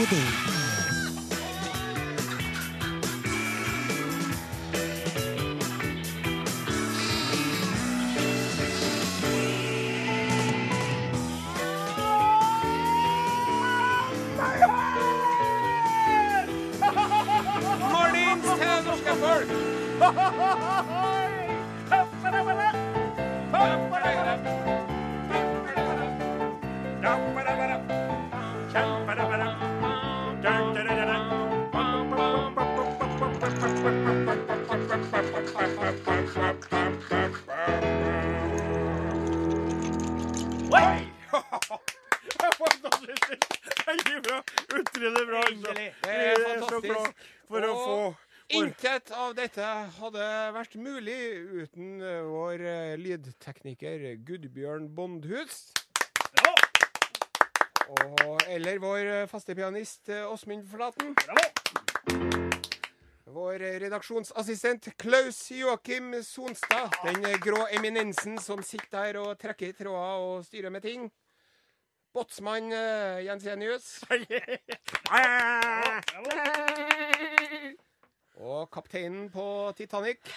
Odin. Av dette hadde vært mulig uten vår eh, lydtekniker Gudbjørn Bondhus. Og, eller vår eh, faste pianist eh, Åsmund Flaten. Vår eh, redaksjonsassistent Klaus Joakim Sonstad. Den grå eminensen som sitter der og trekker i tråder og styrer med ting. Båtsmann Jensenius. Og kapteinen på Titanic.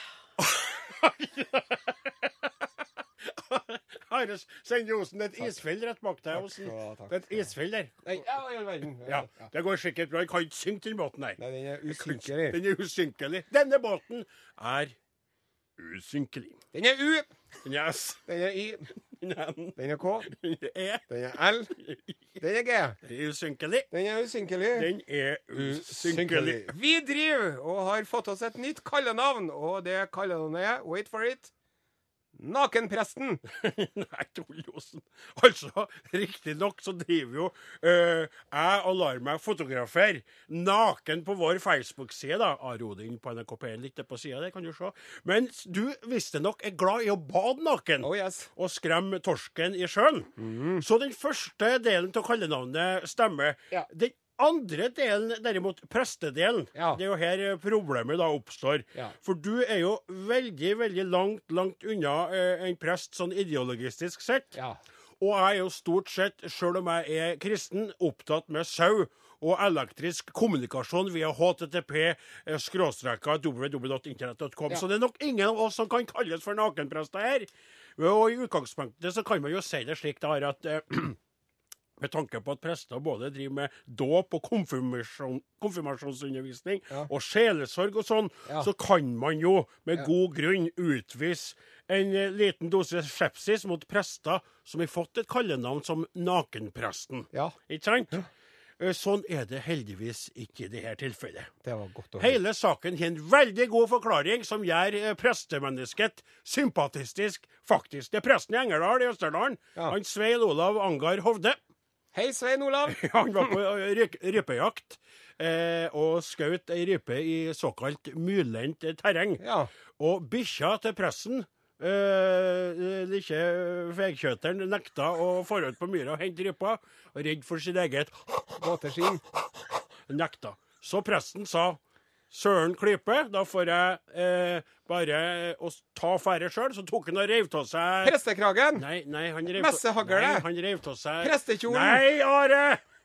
Are Sende Osen, et isfjell rett bak deg. Osen. et isfjell der. Nei, ja, i all verden. Ja, Det går sikkert bra. Jeg kan ikke synge den båten her. Nei, den er usynkelig. Den er usynkelig. Denne båten er usynkelig. Den er U, Den er S. den er I. Den er N. den er K, Den er E. den er L, den er G. Den er usynkelig. Den er usynkelig. Den er usynkelig. Vi driver og har fått oss et nytt kallenavn, og det kallenavnet er, wait for it, Nakenpresten. Nei, Tollosen. Altså, riktignok så driver jo øh, jeg og lar meg fotografere naken på vår Facebook-side. da. Arodin på NRK P1 litt på sida der, kan du se. Men du visstnok er glad i å bade naken. Oh yes. Og skremme torsken i sjøen. Så den første delen av kallenavnet stemmer. Ja. Den andre delen, derimot, prestedelen, Ja. det er jo her eh, problemet da oppstår. Ja. For du er jo veldig, veldig langt, langt unna eh, en prest sånn ideologistisk sett. Ja. Og jeg er jo stort sett, sjøl om jeg er kristen, opptatt med sau og elektrisk kommunikasjon via HTTP, eh, www.internett.com. Ja. Så det er nok ingen av oss som kan kalles for nakenprester her. Og i utgangspunktet så kan man jo si det slik da, at eh, med tanke på at prester både driver med dåp og konfirmasjon, konfirmasjonsundervisning Ja. og sjelesorg og sånn, Ja. så kan man jo med Ja. god grunn utvise en eh, liten dose skepsis mot prester som har fått et kallenavn som Nakenpresten. Ja, Ikke sant? Eh, Sånn er det heldigvis ikke i dette tilfellet. det var godt å høre. Hele saken har en veldig god forklaring som gjør eh, prestemennesket sympatistisk, faktisk. Det er presten i Engerdal i Østerdalen. Han Svein Olav Angar Hovde. Hei, Svein Olav. Han var på eh, rypejakt eh, og skjøt ei rype i såkalt myrlendt terreng. Ja. Og bikkja til presten, eh, lille veikjøteren, nekta å dra ut på myra og hente rypa. Redd for sitt eget Gåteskinn. nekta. Så presten sa Søren klype, da får jeg eh, bare å ta færre sjøl. Så tok han og reiv av seg Prestekragen. Nei, nei, han reiv Messehagle! Han reiv av seg Prestekjolen. Nei, Are!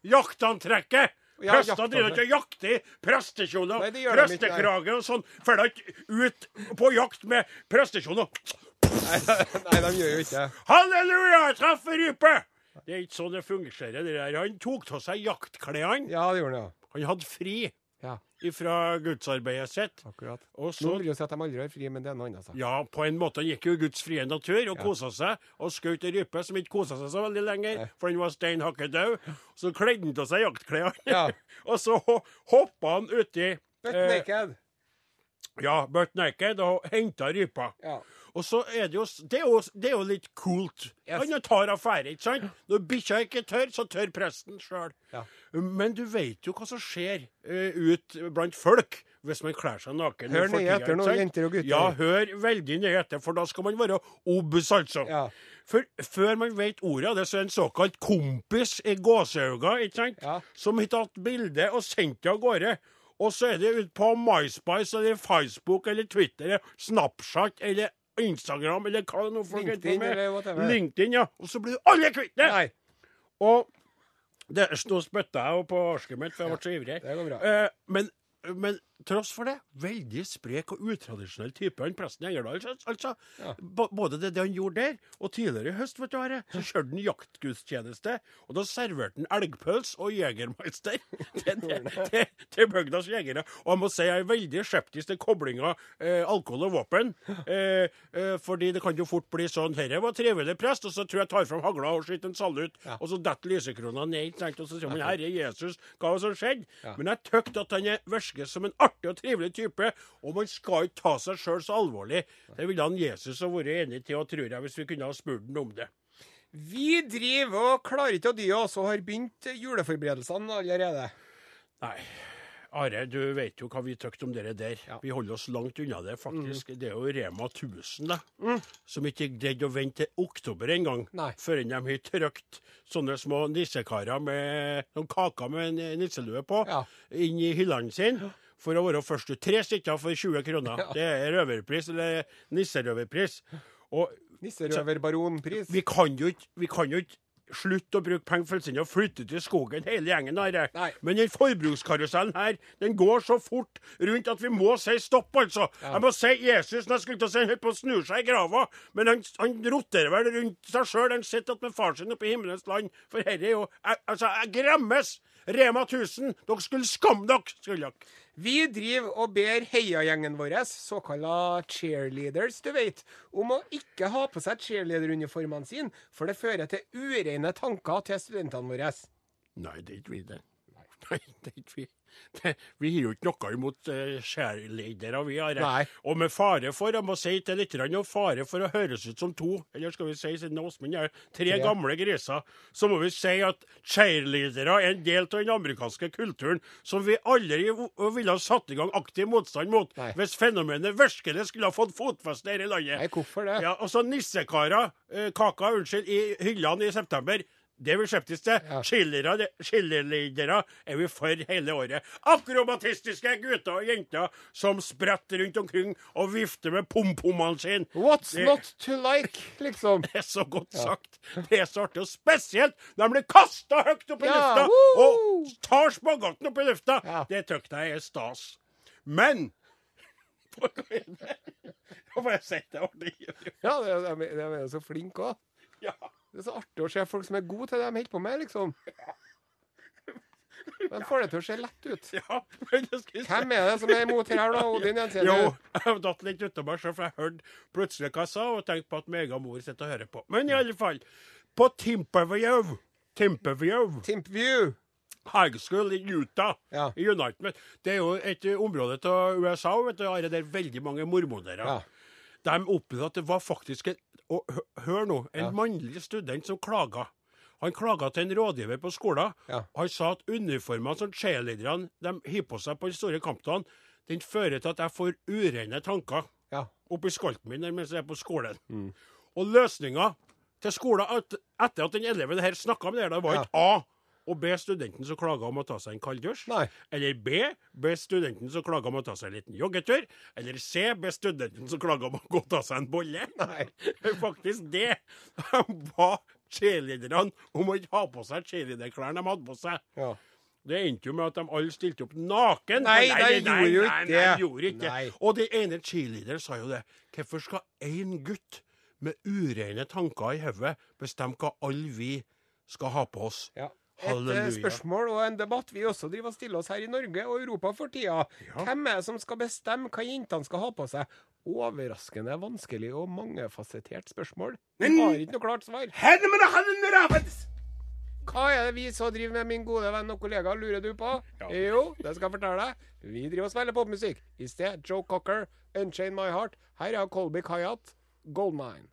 Jaktantrekket! Ja, Prester driver ikke og jakter prestekjoler prestekrage og sånn. Da ikke ut på jakt med prestekjoler. Nei, nei, de gjør jo ikke det. Halleluja, jeg treffer rype! Det er ikke sånn det fungerer. det der. Han tok av seg jaktklærne. Ja, det gjorde han, ja. Han hadde fri fra gudsarbeidet sitt. akkurat. Og Noen så vil jo si at de aldri har fri, men det er noe annet. altså. Ja, på en måte. Han gikk jo i Guds frie natur og Ja. kosa seg. Og skjøt ei rype som ikke kosa seg så veldig lenger, Nei. for den var stein hakke død. Så kledde han av seg jaktklærne. Ja. og så ho- hoppa han uti Butt eh, naked. Ja, butt naked og henta rypa. Ja. Og så er det jo Det er jo, det er jo litt kult. Yes. Han tar affære, ikke sant? Når bikkja ikke tør, så tør presten sjøl. Ja. Men du vet jo hva som skjer uh, ut blant folk hvis man kler seg naken. Hør nøye etter nå, jenter og gutter. Ja, hør veldig nøye etter, for da skal man være obs, altså. Ja. For før man vet ordet av det, så er en såkalt kompis i gåseøyne, ikke sant? Ja. Som har tatt bilde og sendt det av gårde. Og så er det ut på MySpice eller Facebook eller Twitter eller Snapchat eller Instagram eller hva det nå folk heter LinkedIn med. LinkedIn, ja. Og så blir du alle kvitt det! Nei. Og Det, nå spytta jeg jo på arsket mitt, for jeg ble så ivrig. Det går bra. Eh, men, men tross for det, veldig sprek og utradisjonell type, han presten i Engerdal. altså- Altså, Ja. Både det, det han gjorde der, og tidligere i høst, vet du, Are, så kjørte han jaktgudstjeneste. Og da serverte han elgpøls og jegermeister til, til, til, til bygdas jegere. Og jeg må si jeg er veldig skeptisk til koblinga eh, alkohol og våpen. Eh, eh, fordi det kan jo fort bli sånn Herre var trivelig prest, og så tror jeg tar fram hagla og skyter en salut, Ja. og så detter lysekrona ned, og så sier man Herre Jesus, hva var det som skjedde? Ja. Men jeg tykte at han er virker som en artig og trivelig type, og man skal ikke ta seg sjøl så alvorlig. Det ville han Jesus ha vært enig til, og tror jeg, hvis vi kunne ha spurt ham om det. Vi driver og klarer ikke å dy oss og har begynt juleforberedelsene allerede. Nei. Are, du vet jo hva vi tykte om dere der. Ja. Vi holder oss langt unna det, faktisk. Det er jo Rema 1000, da. Som ikke greide å vente til oktober engang. Før de har trykt sånne små nissekarer med noen kaker med en nisselue på Ja. inn i hyllene sine. For å være først ut. Tre stykker for 20 kroner. Ja. Det er røverpris, eller nisserøverpris. Og Nisserøverbaronpris. vi kan jo ikke, vi kan jo ikke slutte å bruke penger fullstendig og flytte til skogen hele gjengen. Her. Men den forbrukskarusellen her, den går så fort rundt at vi må si stopp, altså. Ja. Jeg må si Jesus når jeg skulle til å si han holdt på å snur seg i grava, men han, han roterer vel rundt seg sjøl. Han sitter med far sin oppe i himmelens land. For herre er jo jeg, Altså, jeg gremmes! Rema 1000, dere skulle skamme dere! skulle dere. Vi driver og ber heiagjengen vår, såkalla cheerleaders, du vet, om å ikke ha på seg cheerleaderuniformene sine, for det fører til ureine tanker til studentene våre. Nei, det er ikke vi det. Nei, det vi. Det, vi har jo ikke noe imot uh, cheerleadere, vi har. Nei. Og med fare for, jeg må si til litt, og fare for å høres ut som to, eller skal vi si siden Åsmund er tre ja. gamle griser, så må vi si at cheerleadere er en del av den amerikanske kulturen som vi aldri ville ha satt i gang aktiv motstand mot, Nei. hvis fenomenet virkelig skulle ha fått fotfeste her i landet. Nei, hvorfor det? Ja, og så nissekarer, uh, kaka, unnskyld, i hyllene i september. Det vi skeptiske til. Ja. Cheerleadere er vi for hele året. Akrobatistiske gutter og jenter som spretter rundt omkring og vifter med pompommene sine. What's Det- not to like, liksom? Det er så godt sagt. Det er så artig. Og spesielt når de blir kasta høyt opp i Ja, lufta woo! og tar spagaten opp i lufta. Ja. Det syns jeg er stas. Men Hva er det? Hva får jeg si det? Ja, de er så flinke òg. Ja. Det er så artig å se folk som er gode til det de holder på med, liksom. Men får det til å se lett ut. ja, men jeg. Hvem er det som er imot her, da? Odin Jo, jeg datt litt ut av meg selv, for jeg hørte plutselig hva jeg sa, og tenkte på at meg og mor sitter og hører på. Men i alle fall, på Timperview, Timperview Timpview. High School i Utah, Ja. i United, det er jo et område av USA, vet du, har det der veldig mange mormonere. Ja. De opplevde at det var faktisk en, og hør nå, en Ja. mannlig student som klaga. Han klaga til en rådgiver på skolen. Ja. Han sa at uniformene som cheerleaderne de har på seg på de store kampene, den fører til at jeg får urene tanker Ja. oppi skolten min mens jeg er på skolen. Mm. Og løsninga til skolen etter at den eleven her snakka med det, det var Ja. ikke A. Å be studenten som klager om å ta seg en kalddusj. Nei. Eller B. Be studenten som klager om å ta seg en liten joggetur. Eller C. Be studenten som klager om å gå og ta seg en bolle. Nei. Faktisk det De var cheerleaderne om å ikke ha på seg cheerleaderklærne de hadde på seg. Ja. Det endte jo med at de alle stilte opp naken. Nei, nei, nei, ikke nei, det. Nei, de gjorde ikke det. Og den ene cheerleaderen sa jo det. Hvorfor skal én gutt med ureine tanker i hodet bestemme hva alle vi skal ha på oss? Ja. Et eh, spørsmål og en debatt vi også driver og stiller oss her i Norge og Europa for tida. Ja. Hvem er det som skal bestemme hva jentene skal ha på seg? Overraskende vanskelig og mangefasettert spørsmål. Vi har ikke noe klart svar. Hva er det vi så driver med, min gode venn og kollega, lurer du på? Ja. Jo, det skal jeg fortelle deg. Vi driver og spiller popmusikk. I sted Joe Cocker, Unchain My Heart. Her er Colby Kayat, Goldmine.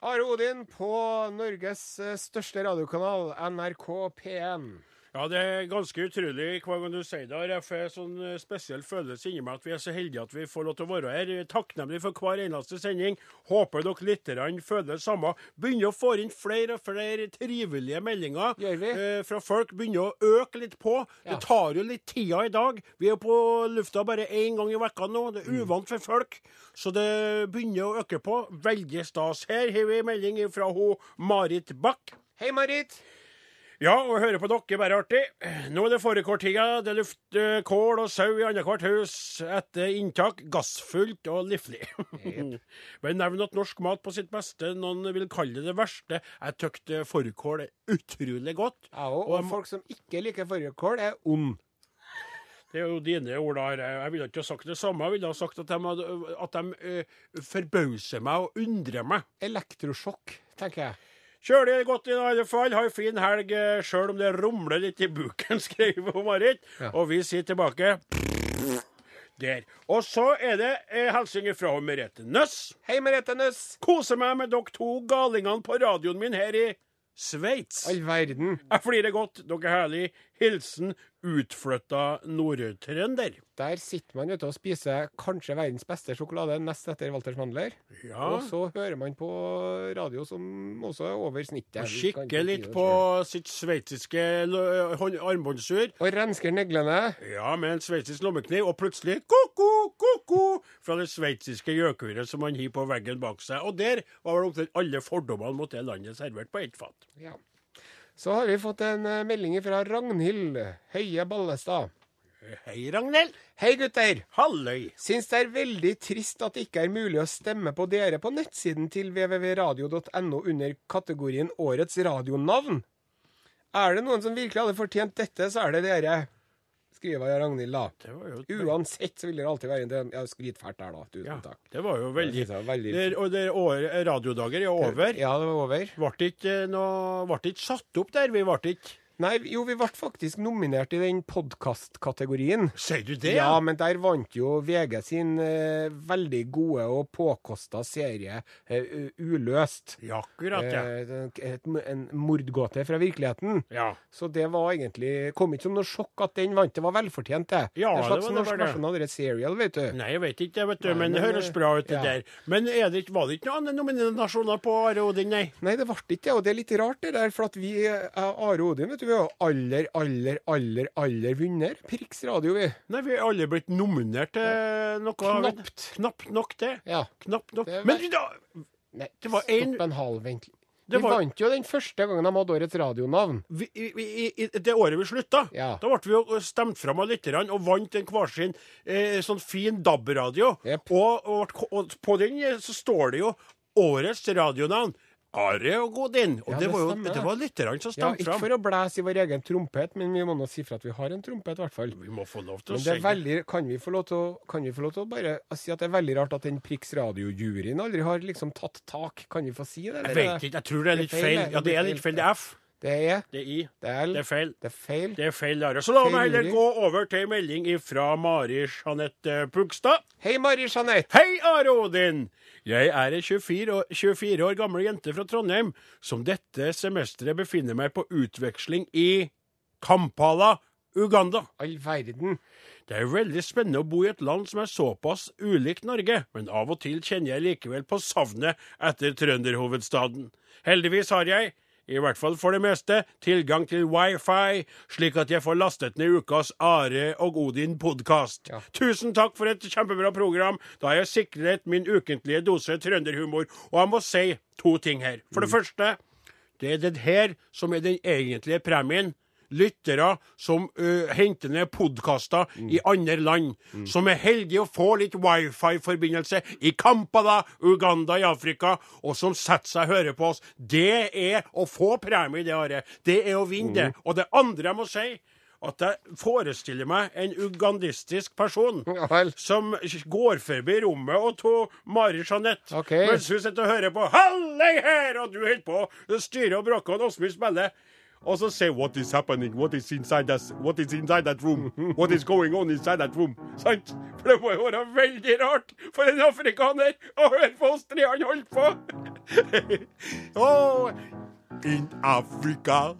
Are Odin på Norges eh, største radiokanal, NRK P1. Ja, det er ganske utrolig hver gang du sier det. Jeg får en sånn eh, spesiell følelse inni meg at vi er så heldige at vi får lov til å være her. Takknemlig for hver eneste sending. Håper dere lytterne føler det samme. Begynner å få inn flere og flere trivelige meldinger eh, fra folk. Begynner å øke litt på. Ja. Det tar jo litt tida i dag. Vi er på lufta bare én gang i vekka nå. Det er uvant for folk. Så det begynner å øke på. Veldig stas. Her har vi melding fra hun Marit Bakk. Hei, Marit. Ja, å høre på dere er bare artig. Nå er det fårikåltida. Det lufter kål og sau i annethvert hus etter inntak. Gassfullt og livlig. Men nevn at norsk mat på sitt beste. Noen vil kalle det det verste. Jeg tykte fårikål er utrolig godt. Ja, og, Og og folk som ikke liker fårikål, er ond. Det er jo dine ord der. Jeg ville ikke ha sagt det samme. Jeg ville ha sagt at de, at de uh, forbauser meg og undrer meg. Elektrosjokk, tenker jeg. Kjølig godt i alle fall. Ha ei fin helg eh, sjøl om det rumler litt i buken, skrev Marit. Ja. Og vi sier tilbake der. Og så er det eh, hilsen fra Merete Nøss. Hei, Merete Nøss. Koser meg med dere to galingene på radioen min her i Sveits. All verden. Jeg flirer godt. Dere er herlige. Hilsen utflytta nordtrønder. Der sitter man ute og spiser kanskje verdens beste sjokolade, nest etter Walters Mandler. Ja. Og så hører man på radio som også er over snittet. Og kikker litt på sitt sveitsiske armbåndsur. Og rensker neglene. Ja, med en sveitsisk lommekniv, og plutselig ko-ko, ko-ko fra det sveitsiske gjøkuret som han har på veggen bak seg. Og der var vel omtrent alle fordommene mot det landet servert på ett fat. Ja. Så har vi fått en eh, melding fra Ragnhild Høie Ballestad. Hei, Ragnhild. Hei, gutter! Halløy. Syns det er veldig trist at det ikke er mulig å stemme på dere på nettsiden til www.radio.no under kategorien Årets radionavn. Er det noen som virkelig hadde fortjent dette, så er det dere. Skriver jeg Ragnhild, da. Det var jo Uansett så vil det alltid være en ja, skrytfælt der, da. Tusen ja, takk. det var jo veldig Det var veldig- det, Og det år, radiodager er over. Ja, det var over. Ble ikke noe Ble ikke satt opp der. Vi ble ikke Nei, jo, vi ble faktisk nominert i den podkastkategorien. Sier du det? Ja, men der vant jo VG sin eh, veldig gode og påkosta serie eh, Uløst. Ja, akkurat, ja. Eh, et, en mordgåte fra virkeligheten. ja. Så det var egentlig Kom ikke som noe sjokk at den vant. Det var velfortjent, det. Ja, en det slags var det norsk bare det. versjon av det serial, vet du. Nei, jeg vet ikke, vet du, Nei, men det høres bra ut, det ja. der. Men det var det ikke noen andre nominasjoner på Are Odin, nei? Nei, det ble ikke det, og det er litt rart det der, for at vi, eh, Are Odin, vet du, vi jo aller, aller, aller, aller vinner Priks radio, vi. Nei, vi er alle blitt nominert til noe. vi- Knapt. Knapt nok, det. Ja. Knapt nok. Det Men da Nei, Det var en- stopp en halv, vent. Vi var- vant jo den første gangen de hadde årets radionavn. vi, i, i, det året vi slutta, Ja. da ble vi jo stemt fram av lytterne og vant en hver sin eh, sånn fin DAB-radio. Yep. Og, og, og på den så står det jo årets radionavn. Are og Godin. Og Ja, det, det var jo stemmer. det var lytterne som Ja, stemte ikke for å blæse i vår egen trompet, men vi må nå si fra at vi har en trompet, i hvert fall. Vi må få lov til å Men det er veldig, kan vi få lov til å, kan vi få lov til å bare si at det er veldig rart at den Prix Radio-juryen aldri har liksom tatt tak? Kan vi få si det? Jeg vet ikke. Jeg tror det er litt feil. Ja, det er litt feil. Det er F. Det er, Det er I. det er, Det er feil. det er feil. Det er feil, Are. Så la meg heller gå over til en melding fra Mari Jeanette Pugstad. Hei, Mari Jeanette. Hei, Are Odin! Jeg er ei 24 år, 24 år gammel jente fra Trondheim som dette semesteret befinner meg på utveksling i Kampala, Uganda. All verden. Det er veldig spennende å bo i et land som er såpass ulikt Norge, men av og til kjenner jeg likevel på savnet etter trønderhovedstaden. Heldigvis har jeg, i hvert fall for det meste, tilgang til wifi, slik at jeg får lastet ned ukas Are og Odin-podkast. Ja. Tusen takk for et kjempebra program. Da har jeg sikret min ukentlige dose trønderhumor. Og jeg må si to ting her. For det første, det er det her som er den egentlige premien lyttere som uh, henter ned podkaster i andre land, som er heldige å få litt wifi-forbindelse i Kampala, Uganda i Afrika, og som setter seg og hører på oss. Det er å få premie, det, Are. Det er å vinne det. Og det andre jeg må si, at jeg forestiller meg en ugandistisk person Ja som går forbi rommet og tar Mari Jeanette okay. mens hun sitter og hører på 'Hallei her!' og du holder på å styre og bråke, og Åsmund spiller. Og så se 'What is happening? What is inside that, what is inside that room? What is going on inside that room?' Sant? For det må jo være veldig rart for en afrikaner å høre på oss tre han holdt på. oh, in Africa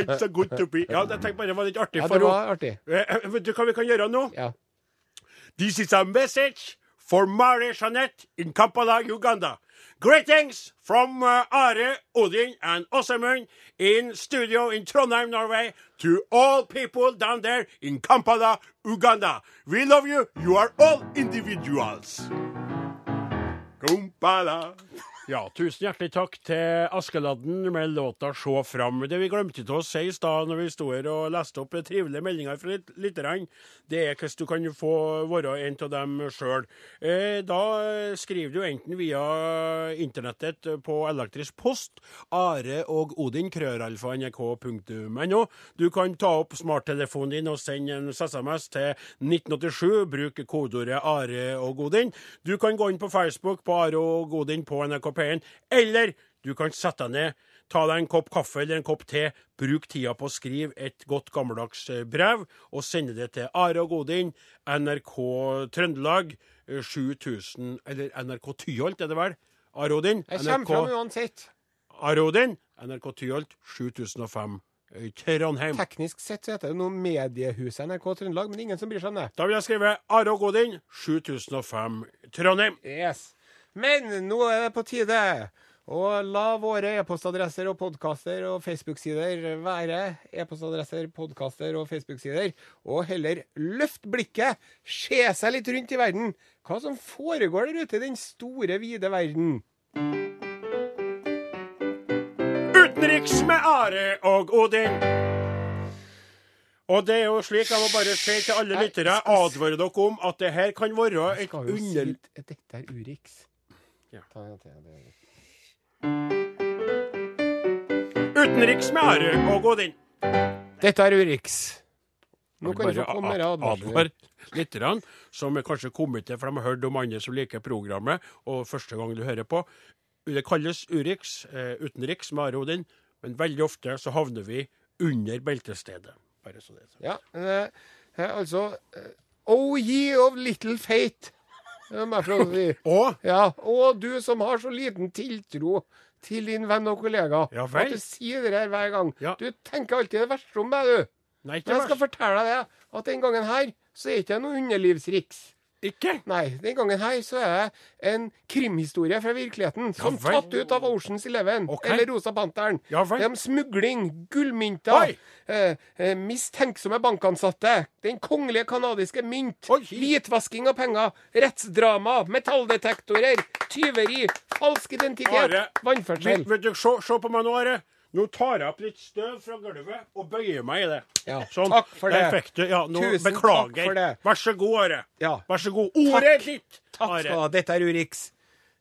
It's so good to be Ja, jeg tenkte bare det var litt artig. Ja, det var artig. Eh, Vet du hva vi kan gjøre nå? Ja. This is a message for Marie Jeanette in Kampala, Uganda. Greetings from uh, Are, Odin, and Åsemund in studio in Trondheim, Norway, to all people down there in Kampala, Uganda. We love you. You are all individuals. Kampala. Ja, tusen hjertelig takk til Askeladden med låta 'Sjå fram'. Det vi glemte til å si i stad når vi sto her og leste opp trivelige meldinger fra lytterne, det er hvordan du kan få være en av dem sjøl. Eh, da skriver du enten via internettet på elektrisk post, Are og Odin, krøralfa, nrk.no. Du kan ta opp smarttelefonen din og sende en SMS til 1987. Bruk kodeordet Are og Odin. Du kan gå inn på Facebook på Are og Odin på NRK P1, eller du kan sette deg ned, ta deg en kopp kaffe eller en kopp te, bruk tida på å skrive et godt gammeldags eh, brev, og sende det til Are og Godin, NRK Trøndelag, eh, 7000 Eller NRK Tyholt, er det vel? Are Odin? Jeg kommer fram uansett. Are Odin, NRK Tyholt, 7005 Trondheim. Teknisk sett så heter det noe Mediehuset NRK Trøndelag, men ingen som bryr seg om det. Da vil jeg skrive Are og Godin, 7005 Trondheim. Yes. Men nå er det på tide å la våre e-postadresser og podkaster og Facebook-sider være e-postadresser, podkaster og Facebook-sider, og heller løft blikket, se seg litt rundt i verden. Hva som foregår der ute i den store, vide verden. Utenriks med Are og Odin. Og det er jo slik, jeg må bare si til alle lyttere, advare dere om at det her kan være et under... dette er Urix. Ja. Ta til, det Utenriks med Are og Odin. Dette er Urix. Nå kan du få komme med advarsler. advar lytterne, som er kanskje kommet til, for de har hørt om andre som liker programmet, og første gang du hører på. Det kalles Urix, eh, utenriks med Are og Odin, men veldig ofte så havner vi under beltestedet. Bare så det er sagt. Ja, eh, eh, altså Oh ye of little fate. Og Ja, og du som har så liten tiltro til din venn og kollega. Ja vel. At du sier det her hver gang. Ja. Du tenker alltid det verste om meg, du. Nei, Men jeg skal verst. fortelle deg det, at den gangen her så er det ikke noe underlivsriks. Ikke? Nei, den gangen her så er det en krimhistorie fra virkeligheten. Som vel. tatt ut av Oceans Eleven okay. eller Rosa Panteren. Ja. Det er om smugling, gullmynter, eh, eh, mistenksomme bankansatte, den kongelige kanadiske mynt, Oi. hvitvasking av penger, rettsdrama, metalldetektorer, tyveri, falsk identitet, Are, vannførsel. Du, se, se på meg nå, Are. Nå tar jeg opp litt støv fra gulvet og bøyer meg i det. Ja, sånn. takk for det. Der. Ja, nå Tusen beklager. takk for det. Vær så god, Are. Ja. Vær så god. Ordet er ditt, Takk skal du Are. ha. Dette er Urix.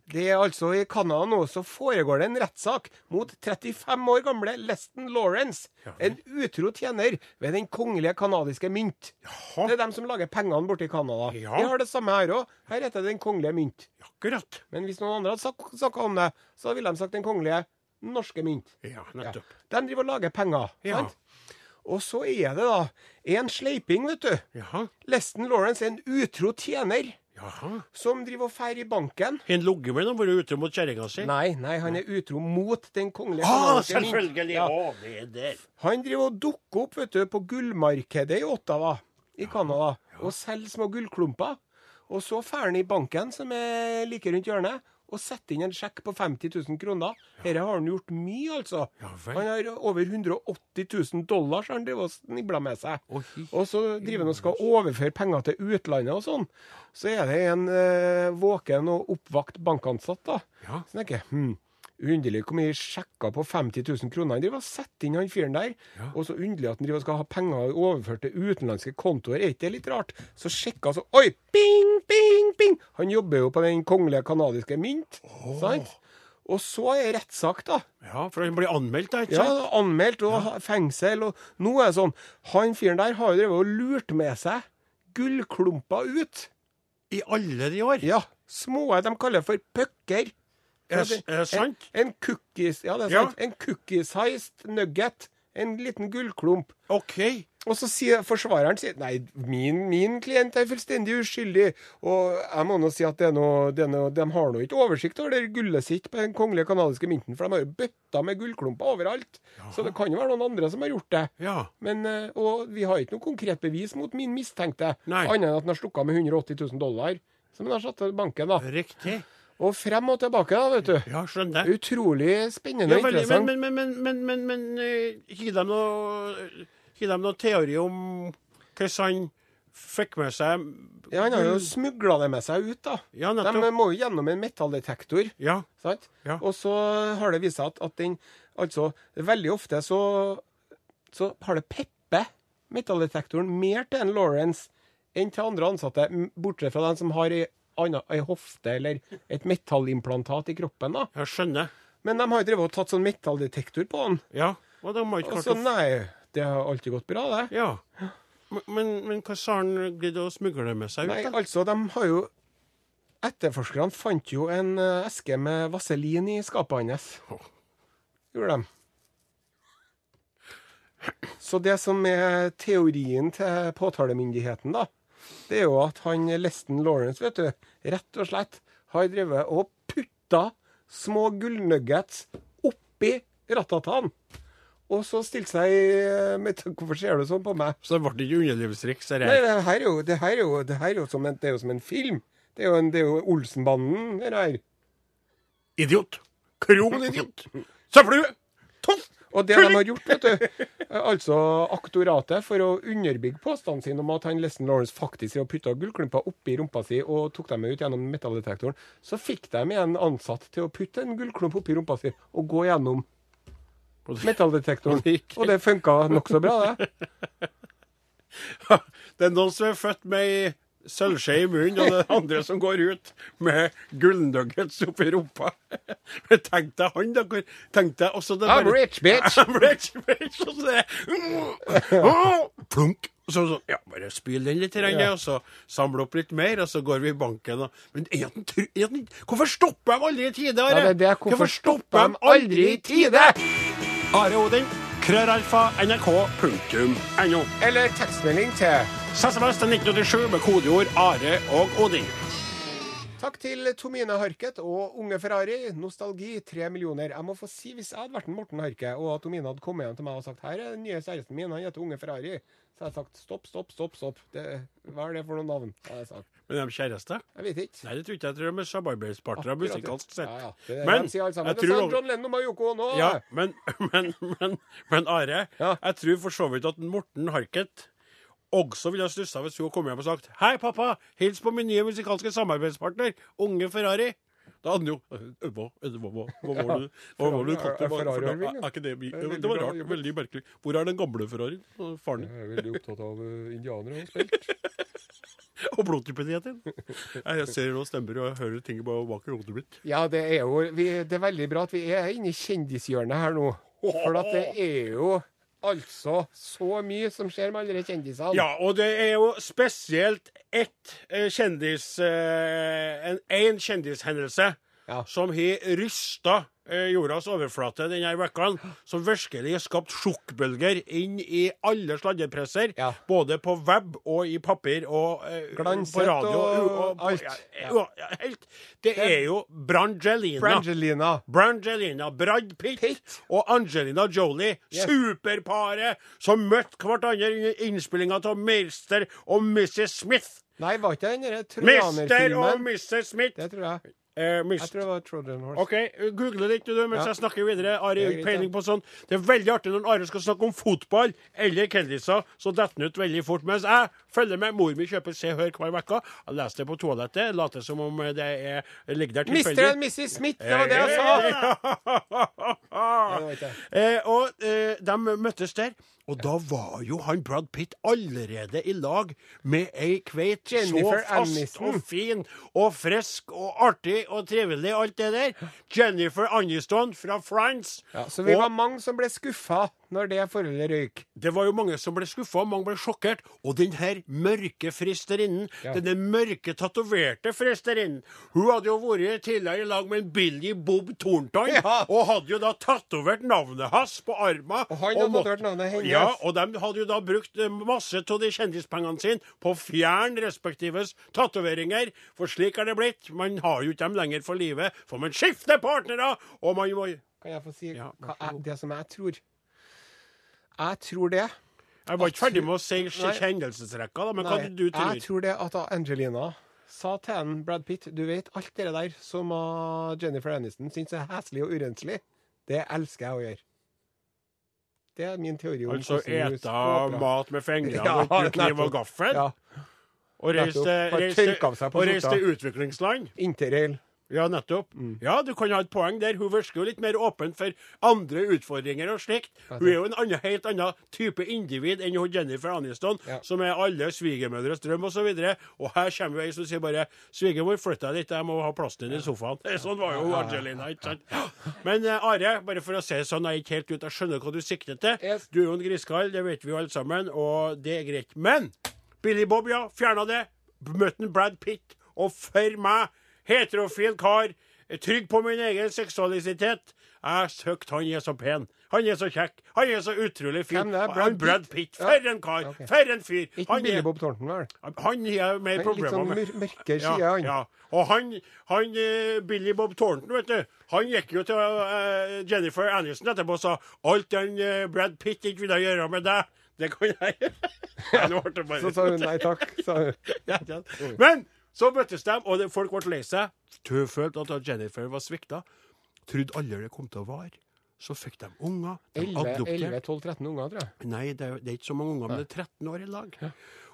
Det er altså I Canada nå så foregår det en rettssak mot 35 år gamle Leston Lawrence, en utro tjener ved den kongelige kanadiske mynt. Det er dem som lager pengene borte i Canada. Ja. Vi har det samme her òg. Her heter det Den kongelige mynt. Akkurat. Men hvis noen andre hadde sagt, snakka om det, så ville de sagt Den kongelige norske mynt. Ja, Ja. nettopp. De driver og lager penger. Ja. Sant? Og så er det da en sleiping, vet du. Jaha. Leston Lawrence er en utro tjener Jaha. som driver og fer i banken. Har han ligget med noen vært utro mot kjerringa si? Nei, nei, han er utro mot den kongelige Ah, selvfølgelig. Ja. Å, det er der. Han driver og dukker opp vet du, på gullmarkedet i Ottawa i Canada og selger små gullklumper. Og så drar han i banken, som er like rundt hjørnet, og setter inn en sjekk på 50 000 kroner. Dette har han gjort mye, altså. Han har over 180 000 dollar så han driver og snibler med seg. Og så driver han og skal overføre penger til utlandet og sånn. Så er det en eh, våken og oppvakt bankansatt, da. Ja. Så tenker hm, Underlig hvor mye sjekker på 50 000 kroner han driver og setter inn han fyren der. Ja. Og så underlig at han driver og skal ha penger overført til utenlandske kontoer. Er ikke det litt rart? Så sjekka så Oi! Bing, bing, bing! Han jobber jo på den kongelige kanadiske mynt. Sant? Og så er rettssak, da. Ja, for han blir anmeldt, da, ikke Ja, anmeldt og ja. fengsel. Og nå er det sånn Han fyren der har jo drevet og lurt med seg gullklumper ut. I alle de år. Ja. Små de kaller for pucker. Er, det sant? En, en cookies, ja, det er Ja. sant. En cookie-sized nugget. En liten gullklump. OK. Og så sier forsvareren sier, nei, min, min klient er fullstendig uskyldig. Og jeg må nå si at det er noe, det er noe, de har nå ikke oversikt over det gullet sitt på den kongelige kanadiske mynten, for de har jo bøtta med gullklumper overalt. Så det kan jo være noen andre som har gjort det. Ja. Men, eh, og vi har ikke noe konkret bevis mot min mistenkte, annet enn at han har stukket av med 180 000 dollar, som han har satt til banken. da. Riktig. Og frem og tilbake, da, vet du. Ja, skjønner. Utrolig spennende og ja, interessant. men, men, men, men, men, men, eh, Har de noe Har dem noe teori om hvordan han fikk med seg Ja, Han har jo smugla det med seg ut, da. Ja, De må jo gjennom en metalldetektor. Ja. Sant? Ja. Og så har det vist seg at, at den Altså, veldig ofte så, så har det peppe metalldetektoren mer til en Lawrence enn til andre ansatte, bortsett fra den som har ei, anna- ei hofte eller et metallimplantat i kroppen. da. Jeg skjønner. Men de har jo drevet og tatt sånn metalldetektor på han. Ja. Og de har ikke klart å nei, det har alltid gått bra, det. Ja. Men, men, hva sa han greide å smugle med seg ut? Nei, da? altså, de har jo Etterforskerne fant jo en eh, eske med vaselin i skapet hans. Gjorde de. Så det som er teorien til påtalemyndigheten, da, det er jo at han Leston Lawrence, vet du, rett og slett har drevet og putta små gullnuggets oppi ratataen. Og så stilte seg med, Hvorfor ser du sånn på meg? Så det ble ikke underlivsriks? Nei, det her er jo, det her er jo, det her er jo, som, en, det er jo som en film. Det er jo, en, det er jo Olsenbanden, det her. Idiot! Kronidiot! Søppelhue! Toff! Og det de har gjort, vet du, altså aktoratet, for å underbygge påstanden sin om at han Lesson Lawrence faktisk putta gullklumper oppi rumpa si og tok dem ut gjennom metalldetektoren, så fikk de en ansatt til å putte en gullklump oppi rumpa si og gå gjennom metalldetektoren. Og det funka nokså bra, det. Det er noen som er født med ei sølvskje i munnen, og er andre som går ut med gullnuggets oppi rumpa. Men tenk deg han, da. Tenk deg også det I'm rich, bitch! I'm rich, bitch! Og så det Plunk! Så, så ja, bare spyl den litt, Ja. og så samle opp litt mer, og så går vi i banken. Og, men er den er den- hvorfor stopper de aldri i tide, Are? Ja, det det. Hvorfor stopper de aldri i tide? Are Odin, krøralfa, nrk.no. Eller tekstmelding til SMS til 1987 med kodeord Are og Odin. Takk til Tomine Harket og Unge Ferrari. Nostalgi, tre millioner. Jeg må få si, hvis jeg hadde vært en Morten Harket, og Tomine hadde kommet hjem til meg og sagt her er den nye kjæresten min, han heter Unge Ferrari, så hadde jeg sagt stopp, stopp, stopp. stopp. Det, hva er det for noen navn? hadde jeg sagt. Men de kjæreste? Jeg vet ikke. Nei, det tror ikke jeg. Jeg tror de er samarbeidspartnere musikalsk sett. Ja, ja. Det er Men, de sier alle sammen. jeg Det sa John Lennon og Yoko nå. Ja, men, men, men, men Are, Ja. jeg tror for så vidt at Morten Harket også ville ha stussa hvis hun kom hjem og sagt Hei, pappa! Hils på min nye musikalske samarbeidspartner, Unge Ferrari. Da hadde han jo «Øh, Hva, hva, var det hva var det du kalte er Ferrari Er ikke det Det var rart. Veldig merkelig. Hvor er den gamle Ferrarien? Faren din? Jeg er veldig opptatt av uh, indianere og spelt. Og blodtypen din? Jeg ser noen stemmer og hører ting bak i hodet mitt. Ja, det er jo Det er veldig bra at vi er inne i kjendishjørnet her nå. For at det er jo altså så mye som skjer med alle de kjendisene. Ja, og det er jo spesielt ett eh, kjendis... Én en kjendishendelse Ja. som har rysta eh, jordas overflate denne uka, som virkelig har skapt sjokkbølger inn i alle sladrepresser. Ja. Både på web og i papir og eh, Glanset på radio. og på- alt. Ja, Ja. helt. Det er jo Brangelina. Brangelina. Brangelina, Brad Pitt, Pitt. og Angelina Jolie. Yes. Superparet som møtte hverandre under innspillinga av Mr. og Mrs. Smith. Nei, var ikke den derre Mr. og? Mrs. Smith. Det tror jeg. Eh, Jeg tror det var Trojan Horse. OK, google litt du mens Ja. jeg snakker videre. Ari har Det er greit, peiling ja. på sånn. Det er veldig artig når Are skal snakke om fotball eller kendiser, så detter han ut veldig fort. Mens jeg følger med. Mor mi kjøper Se Hør hver uke. Jeg leser det på toalettet. Later som om det er, ligger der tilfeldig. Mister and Mrs. Smith, det var det jeg sa! Ja. Eh, og eh, de møttes der. Og da var jo han Brad Pitt allerede i lag med ei kveit så fast Aniston. og fin og frisk og artig og trivelig, alt det der. Jennifer Aniston fra France. Ja, så vi Og- var mange som ble skuffa når det forholdet røyk. Det var jo mange som ble skuffa, mange ble sjokkert. Og den her mørke fristerinnen, Ja. denne mørke, tatoverte fristerinnen, hun hadde jo vært tidligere i lag med en Billy Bob Thornton, Ja. og hadde jo da tatovert navnet hans på armen. Og han hadde tatovert navnet hennes. Ja, og de hadde jo da brukt eh, masse av de kjendispengene sine på å fjerne respektives tatoveringer. For slik er det blitt. Man har jo ikke dem lenger for livet, for man skifter partnere, og man må Kan jeg få si Ja, hva jeg, det som jeg tror? Jeg tror det Jeg var ikke ferdig med å si da, men hva du tror jeg tror det at Angelina sa til en Brad Pitt Du vet, alt det der som uh, Jennifer Aniston syns er heslig og urenslig, det elsker jeg å gjøre. Det er min teori om Altså ete mat med fingrene Ja, og bruke kniv og gaffel? Ja. Og reise til utviklingsland. Interrail. Ja, nettopp. Mm. Ja, du kan ha et poeng der. Hun virker jo litt mer åpen for andre utfordringer og slikt. Hun er jo en annen, helt annen type individ enn hun Jennifer Aniston, Ja. som er alle svigermødres drøm osv. Og, så og her kommer ei som sier bare 'Svigermor, flytt deg litt, jeg må ha plassen din i sofaen'. Sånn var jo Angelina, ikke sant? Men eh, Are, bare for å si det sånn, jeg er ikke helt ute, jeg skjønner hva du sikter til. Yes. Du er jo en griskall, det vet vi jo alle sammen, og det er greit. Men Billy Bob, ja, fjerna det. Møtte Brad Pitt. Og for meg, heterofil kar, trygg på min egen seksualitet Jeg søkte han er så pen. Han er så kjekk. Han er så utrolig fin. Brad Brad Pitt? For en kar! Okay. For en fyr! Ikke Han Billy Bob Thornton, vel? han har mer Litt problemer med. Litt sånn mørke ja, han. ja. Og han, han eh, Billy Bob Thornton, vet du, han gikk jo til uh, Jennifer Aniston etterpå og sa alt den uh, Brad Pitt ikke ville gjøre med deg, det kan jeg ja, Så sa hun nei takk. Sa hun. Men så møttes de, og folk ble lei seg. Følte at Jennifer var svikta. Trodde aldri det kom til å vare. Så fikk de unger. De 11-12-13 unger, tror jeg. Nei, det er, det er ikke så mange unger, men det er 13 år i lag.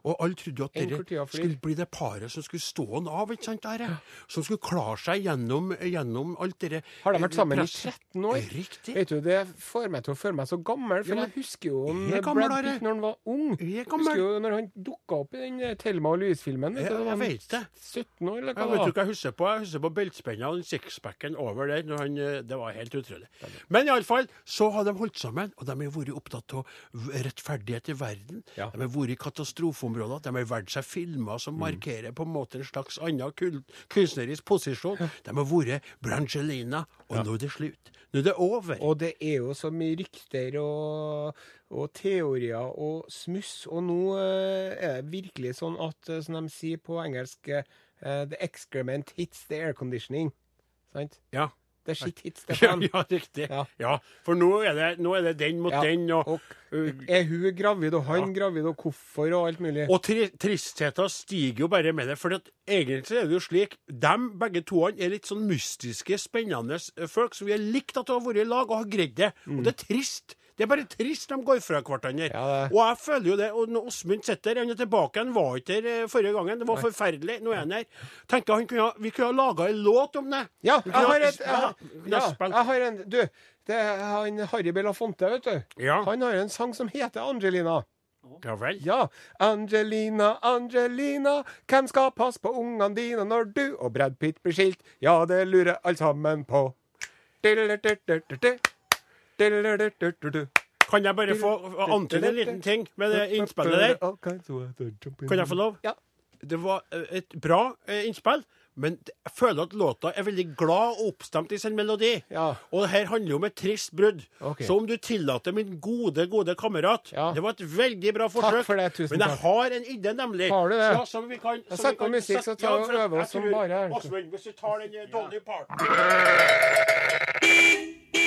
Og alle trodde jo at dere skulle bli det paret som skulle stå han av, ikke sant? Der, Som skulle klare seg gjennom, gjennom alt dere Har de vært sammen i 13 år? Riktig. Vet du, Det får meg til å føle meg så gammel, for Ja, jeg husker jo gammel, Brad Pitt når han var ung. Jeg er Husker jo når han dukka opp i den eh, Thelma og Louise-filmen. Jeg, jeg vet det. 17 år, eller Jeg hva vet det du hva jeg husker på? Jeg husker på beltspenna og sixpacken over der. Når han, eh, det var helt utrolig. Men iallfall så har de holdt sammen, og de har vært opptatt av rettferdighet i verden. Ja. De har vært i At De har valgt seg filmer som markerer på en måte en slags annen kunstnerisk posisjon. De har vært Brangelina, og nå er det slutt. Nå er det over. Og det er jo så mye rykter og, og teorier og smuss. Og nå eh, er det virkelig sånn at, eh, som de sier på engelsk, eh, the excrement hits the air conditioning. Sant? Ja. The shit Hit Stefan. Ja, ja, riktig. Ja. Ja. For nå er, det, nå er det den mot Ja, den, og, Og er hun gravid, og han gravid, og hvorfor, og alt mulig. Og tri tristheten stiger jo bare med det. For egentlig er det jo slik Dem begge to er litt sånn mystiske, spennende eh, folk Så vi har likt at har vært i lag og har greid det. Og det er trist. Det er bare trist de går fra hverandre. Ja, Og jeg føler jo det. Og når Åsmund sitter han er tilbake. Han var ikke der eh, forrige gangen. Det var forferdelig. Nå er han her. Tenker han kunne, Vi kunne ha laga en låt om det. Ja, jeg har et jeg, har- ja, jeg har en Du, det er han Harry Belafonte, vet du. Ja. Han har en sang som heter Angelina. Ja vel. Ja. Angelina, Angelina, hvem skal passe på ungene dine når du og Brad Pitt blir skilt? Ja, det lurer alle sammen på. Diddle-diddle-diddle-diddle. Kan jeg bare få antyde en liten ting med det innspillet der? Kan jeg få lov? Ja. Det var eh, et bra eh, innspill, men jeg føler at låta er veldig glad og oppstemt i sin melodi. Ja. Og det her handler jo om et trist brudd. Okay. Så om du tillater, min gode, gode kamerat Ja. Det var et veldig bra forsøk. for det, tusen men jeg har en idé, nemlig. Har du det? Ja, som vi kan, som sett på musikk, så tar vi og øver oss som bare. Åsmund, hvis du tar den dårlige Dolly Parton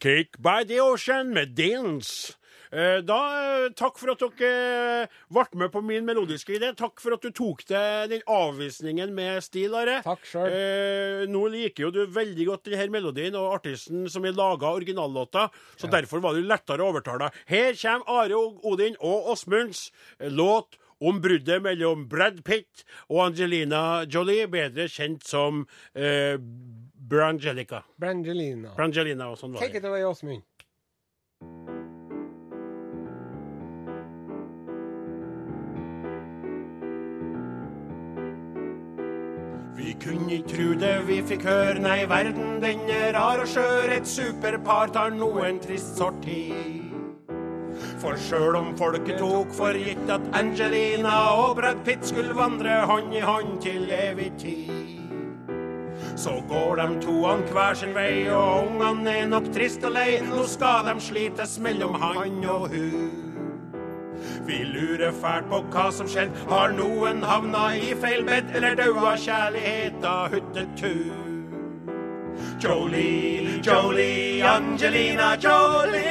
Cake by the Ocean med Dance. Eh, Da, eh, Takk for at dere eh, ble med på min melodiske idé. Takk for at du tok til den avvisningen med stil, Are. Takk selv. Eh, nå liker jo du veldig godt denne melodien og artisten som har laga originallåta, så derfor var det lettere å overtale. Her kommer Are Odin og Åsmunds eh, låt om bruddet mellom Brad Pitt og Angelina Jolie, bedre kjent som eh, Brangelica. Brangelina. Brangelina og sånn var Take det. it away, Åsmund. Vi kunne ikke tru det vi fikk høre, nei, verden den er rar og skjør. Et superpar tar nå en trist sorti. For sjøl om folket tok for gitt at Angelina og Brad Pitt skulle vandre hånd i hånd til evig tid, så går de an hver sin vei, og ungene er nok trist og lei. Nå skal de slites mellom han og hun. Vi lurer fælt på hva som skjedde. Har noen havna i feil bed, eller daua kjærligheta huttetur Jolie, Jolie, Angelina Jolie.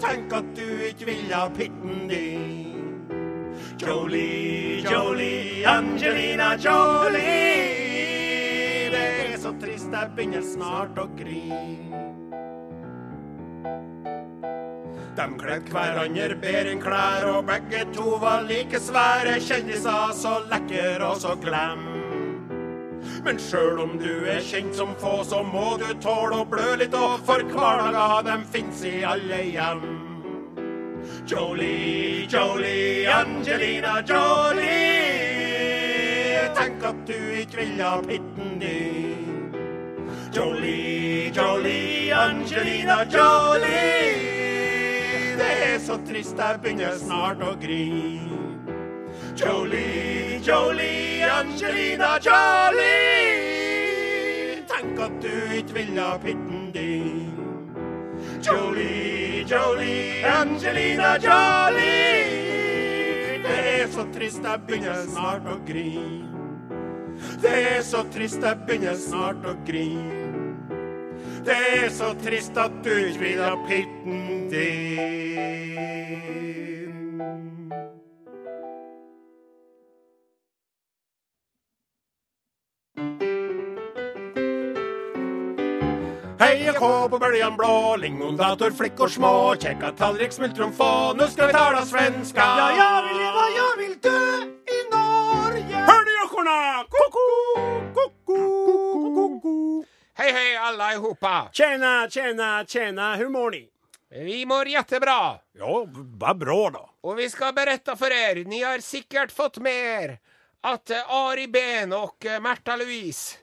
Tenk at du ikke vil ha pitten din. Jolie, Jolie, Angelina Jolie. Er jeg begynner snart å grine. De kledde hverandre bedre enn klær, og begge to var like svære kjendiser, så lekker og så glem. Men sjøl om du er kjent som få, så må du tåle å blø litt òg, for hverdager dem fins i alle hjem. Jolie, Jolie, Angelina Jolie. Tenk at du ikke vil ha pitten din. Jolie, Jolie, Angelina Jolie. Det er så trist, jeg begynner snart å grine. Jolie, Jolie, Angelina Jolie. Tenk at du ikke ville ha pitten din. Jolie, Jolie, Angelina Jolie. Det er så trist, jeg begynner snart å grine. Det er så trist, jeg begynner snart å grine. Det er så trist at du ikke vil ha pitten din. Hei og kå på bøljan blå, lingondator, og små, kjekka tallrik, smultron få, nu skal vi tala svenska. Ja, jeg vil leva, jeg vil dø i Norge. Hør ekorna? Koko, koko, koko. hei, hej allihopa! Tjena, tjena, tjena, hur mår ni? Vi mår jättebra. Ja, vad bra då. Och vi ska berätta för er, ni har säkert fått med er att eh, Ari Ben och eh, Märta Louise,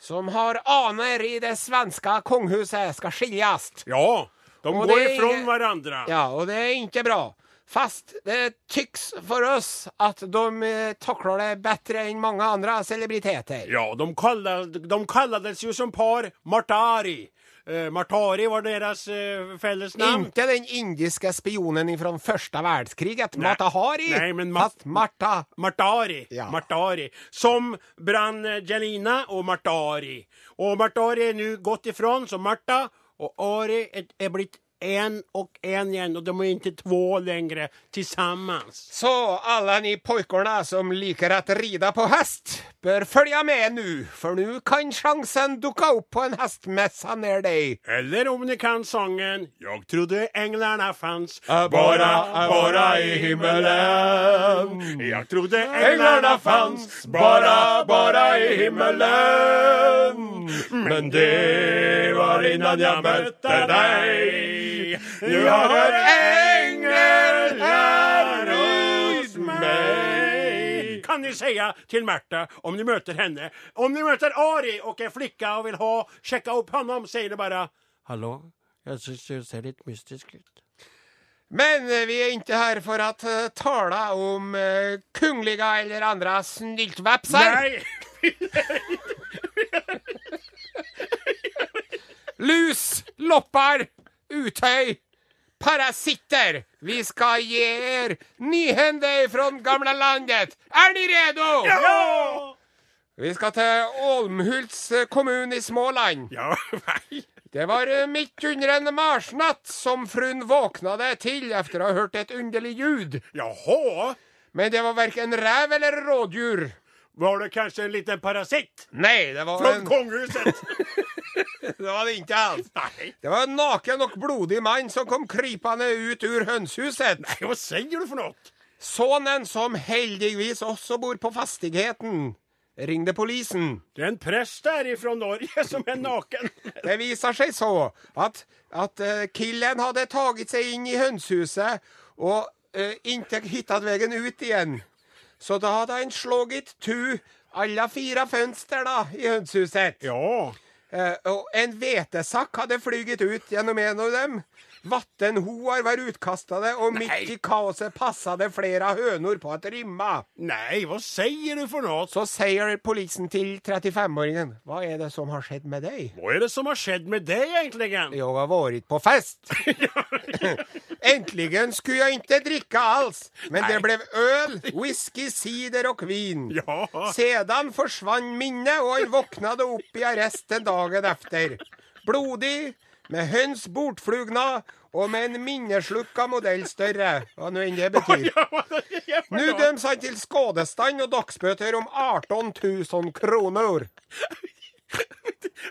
som har aner i det svenska kunghuset, ska skiljas. Ja, de Och går ifrån varandra. Ja, och det är inte bra. Fast det tycks for oss at de takler det bedre enn mange andre celebriteter. Ja, de, kallade, de kallades jo som par Martari. Uh, Martari var deres eh, fällesnamn. Inte den indiske spionen fra første verdenskrig, Nej. nei. Hari, Nei, men Ma- Marta. Martari. Ja. Martari. Som brann og Martari. Og Martari er nå gått ifrån, så Marta og Ari er blitt blivit en och en igen och de är inte två längre tillsammans. Så alla ni pojkorna som liker att rida på häst bör följa med nu, för nu kan chansen duka upp på en hästmässa när dig. Eller om ni kan sången Jag trodde änglarna fanns bara, bara i himmelen. Jag trodde änglarna fanns bara, bara i himmelen Men det var innan jag mötte dig Nu har du en engel her hos meg. Kan ni säga til Märta om ni møter henne Om ni møter Ari og en flicka og vil ha sjekka opp honom sier ni bare Hallo, jeg syns du ser litt mystisk ut. Men eh, vi er ikke her for å tale om uh, kungliga eller andre snyltvepser. Nei! Lus, lopper, uthöj, parasitter. Vi skal ge er nyhender fra gamle landet. Er ni redo? Ja! Vi skal til Ålmhults kommune kommun i Småland. Ja, nei. Det var midt mitt under en marsnatt som frun det til efter å ha hørt et underlig ljud. Jaha, Men det var verken rev eller rådjur. Var det kanske en liten parasitt? Nej, det var, Från en, kongehuset? det var det inte alls. Nej. Det var en naken och blodig man som kom krypande ut ur hönshuset. Nej, vad säger du för något? Sonen som heldigvis också bor på fastigheten ringde polisen. Det är en präst därifrån Norge som är naken. Det visar sig så att, att eh, killen hade tagit sig in i hönshuset och uh, inte hittat vägen ut igen. Så da hadde han slagit tu fire fønster da, i hønsehuset. Ja, Eh, og en hvetesakk hadde flyget ut gjennom en av dem. Vattenhoar var utkastade och mitt i kaoset passade flera hönor på att rymma. nej, vad säger du för något? Så säger polisen till 35-åringen. Vad är det som har skett med dig? Vad är det som har skett med dig egentligen? Jag har varit på fest. Äntligen skulle jag inte dricka alls. Men det ble blev öl, whisky, cider och vin. Ja. Sedan försvann minnet och han vaknade upp i arresten dagen efter. Blodig, med høns bortflugna og med en minneslukka modell større, hva nå enn det betyr. Nå är döms han til skadestånd og dagsbøter om 18 000 kroner.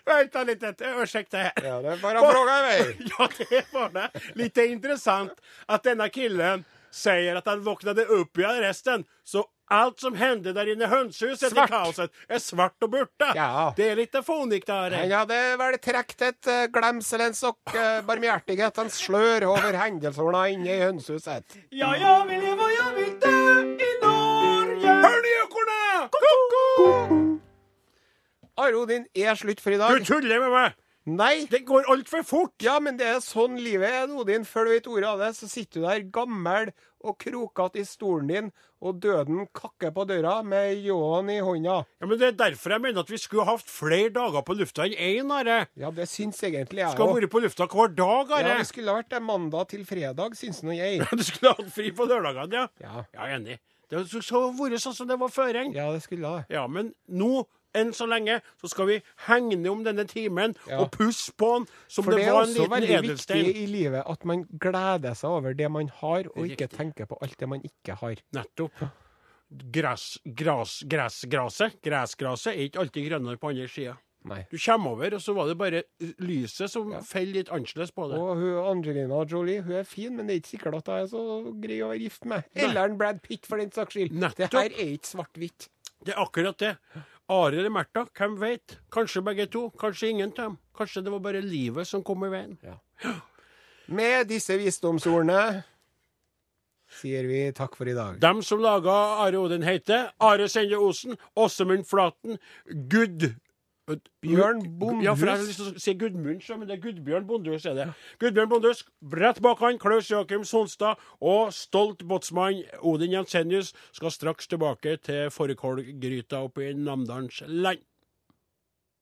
Vänta litt, ursäkta här. Ja, det er bare å fråga i. Ja, det var det. Lite intressant att denna killen säger att han vaknade upp i arresten. Så allt som hender der inne i hønsehuset Svart. kaoset er svart og borte. Ja. Det er litt fånigt där. Han hadde vel trukket et uh, glemselens og uh, barmhjertighetens slør over hendelsene inne i hønsehuset. Ja, ja, vil jeg, hva jeg vil dø i Norge. Hör Ko-ko! Are Odin er slutt for i dag. Du tuller med meg. Nei. Det går altfor fort. Ja, men det er sånn livet er, Odin. Før du vet ordet av det, så sitter du der gammel og krokete i stolen din, og døden kakker på døra med ljåen i hånda. Ja, men Det er derfor jeg mener at vi skulle hatt flere dager på lufta enn én. Are. Ja, det syns egentlig jeg Skal ha vært på lufta hver dag. Ja, det skulle vært det mandag til fredag, syns nå jeg. Du skulle hatt fri på lørdagene, ja. Ja. Ja, enig. Det skulle så vært sånn som det var før. Ja, det skulle det. Ja, men nå, enn så lenge, så skal vi hegne om denne timen Ja. og pusse på den som det, det er var en også liten veldig edelstein. viktig i livet at man gleder seg over det man har, og ikke tenker på alt det man ikke har. Nettopp. Gress, gras, gressgraset, gressgraset er ikke alltid grønnere på andre sida. Nei. Du kommer over, og så var det bare lyset som faller litt annerledes på det. Og hun Angelina Jolie hun er fin, men det er ikke sikkert at jeg er så grei å være gift med. Eller en Brad Pitt, for den saks skyld. Nettopp. Det her er ikke svart-hvitt. Det er akkurat det. Are eller Märtha, hvem vet? Kanskje begge to, kanskje ingen av dem. Kanskje det var bare livet som kom i veien. Med disse visdomsordene sier vi takk for i dag. Dem som laga Are Odin heter Are Sende Osen, Åsemund Flaten, Gud Bjørn Ja, for jeg har lyst til å si Gudmund, men det er Gudbjørn Bondhus. er det. Gudbjørn Bondhus, Brett Bakan, Klaus Joakim Sonstad og stolt båtsmann Odin Jensenius skal straks tilbake til fårikålgryta oppe i Namdalens land.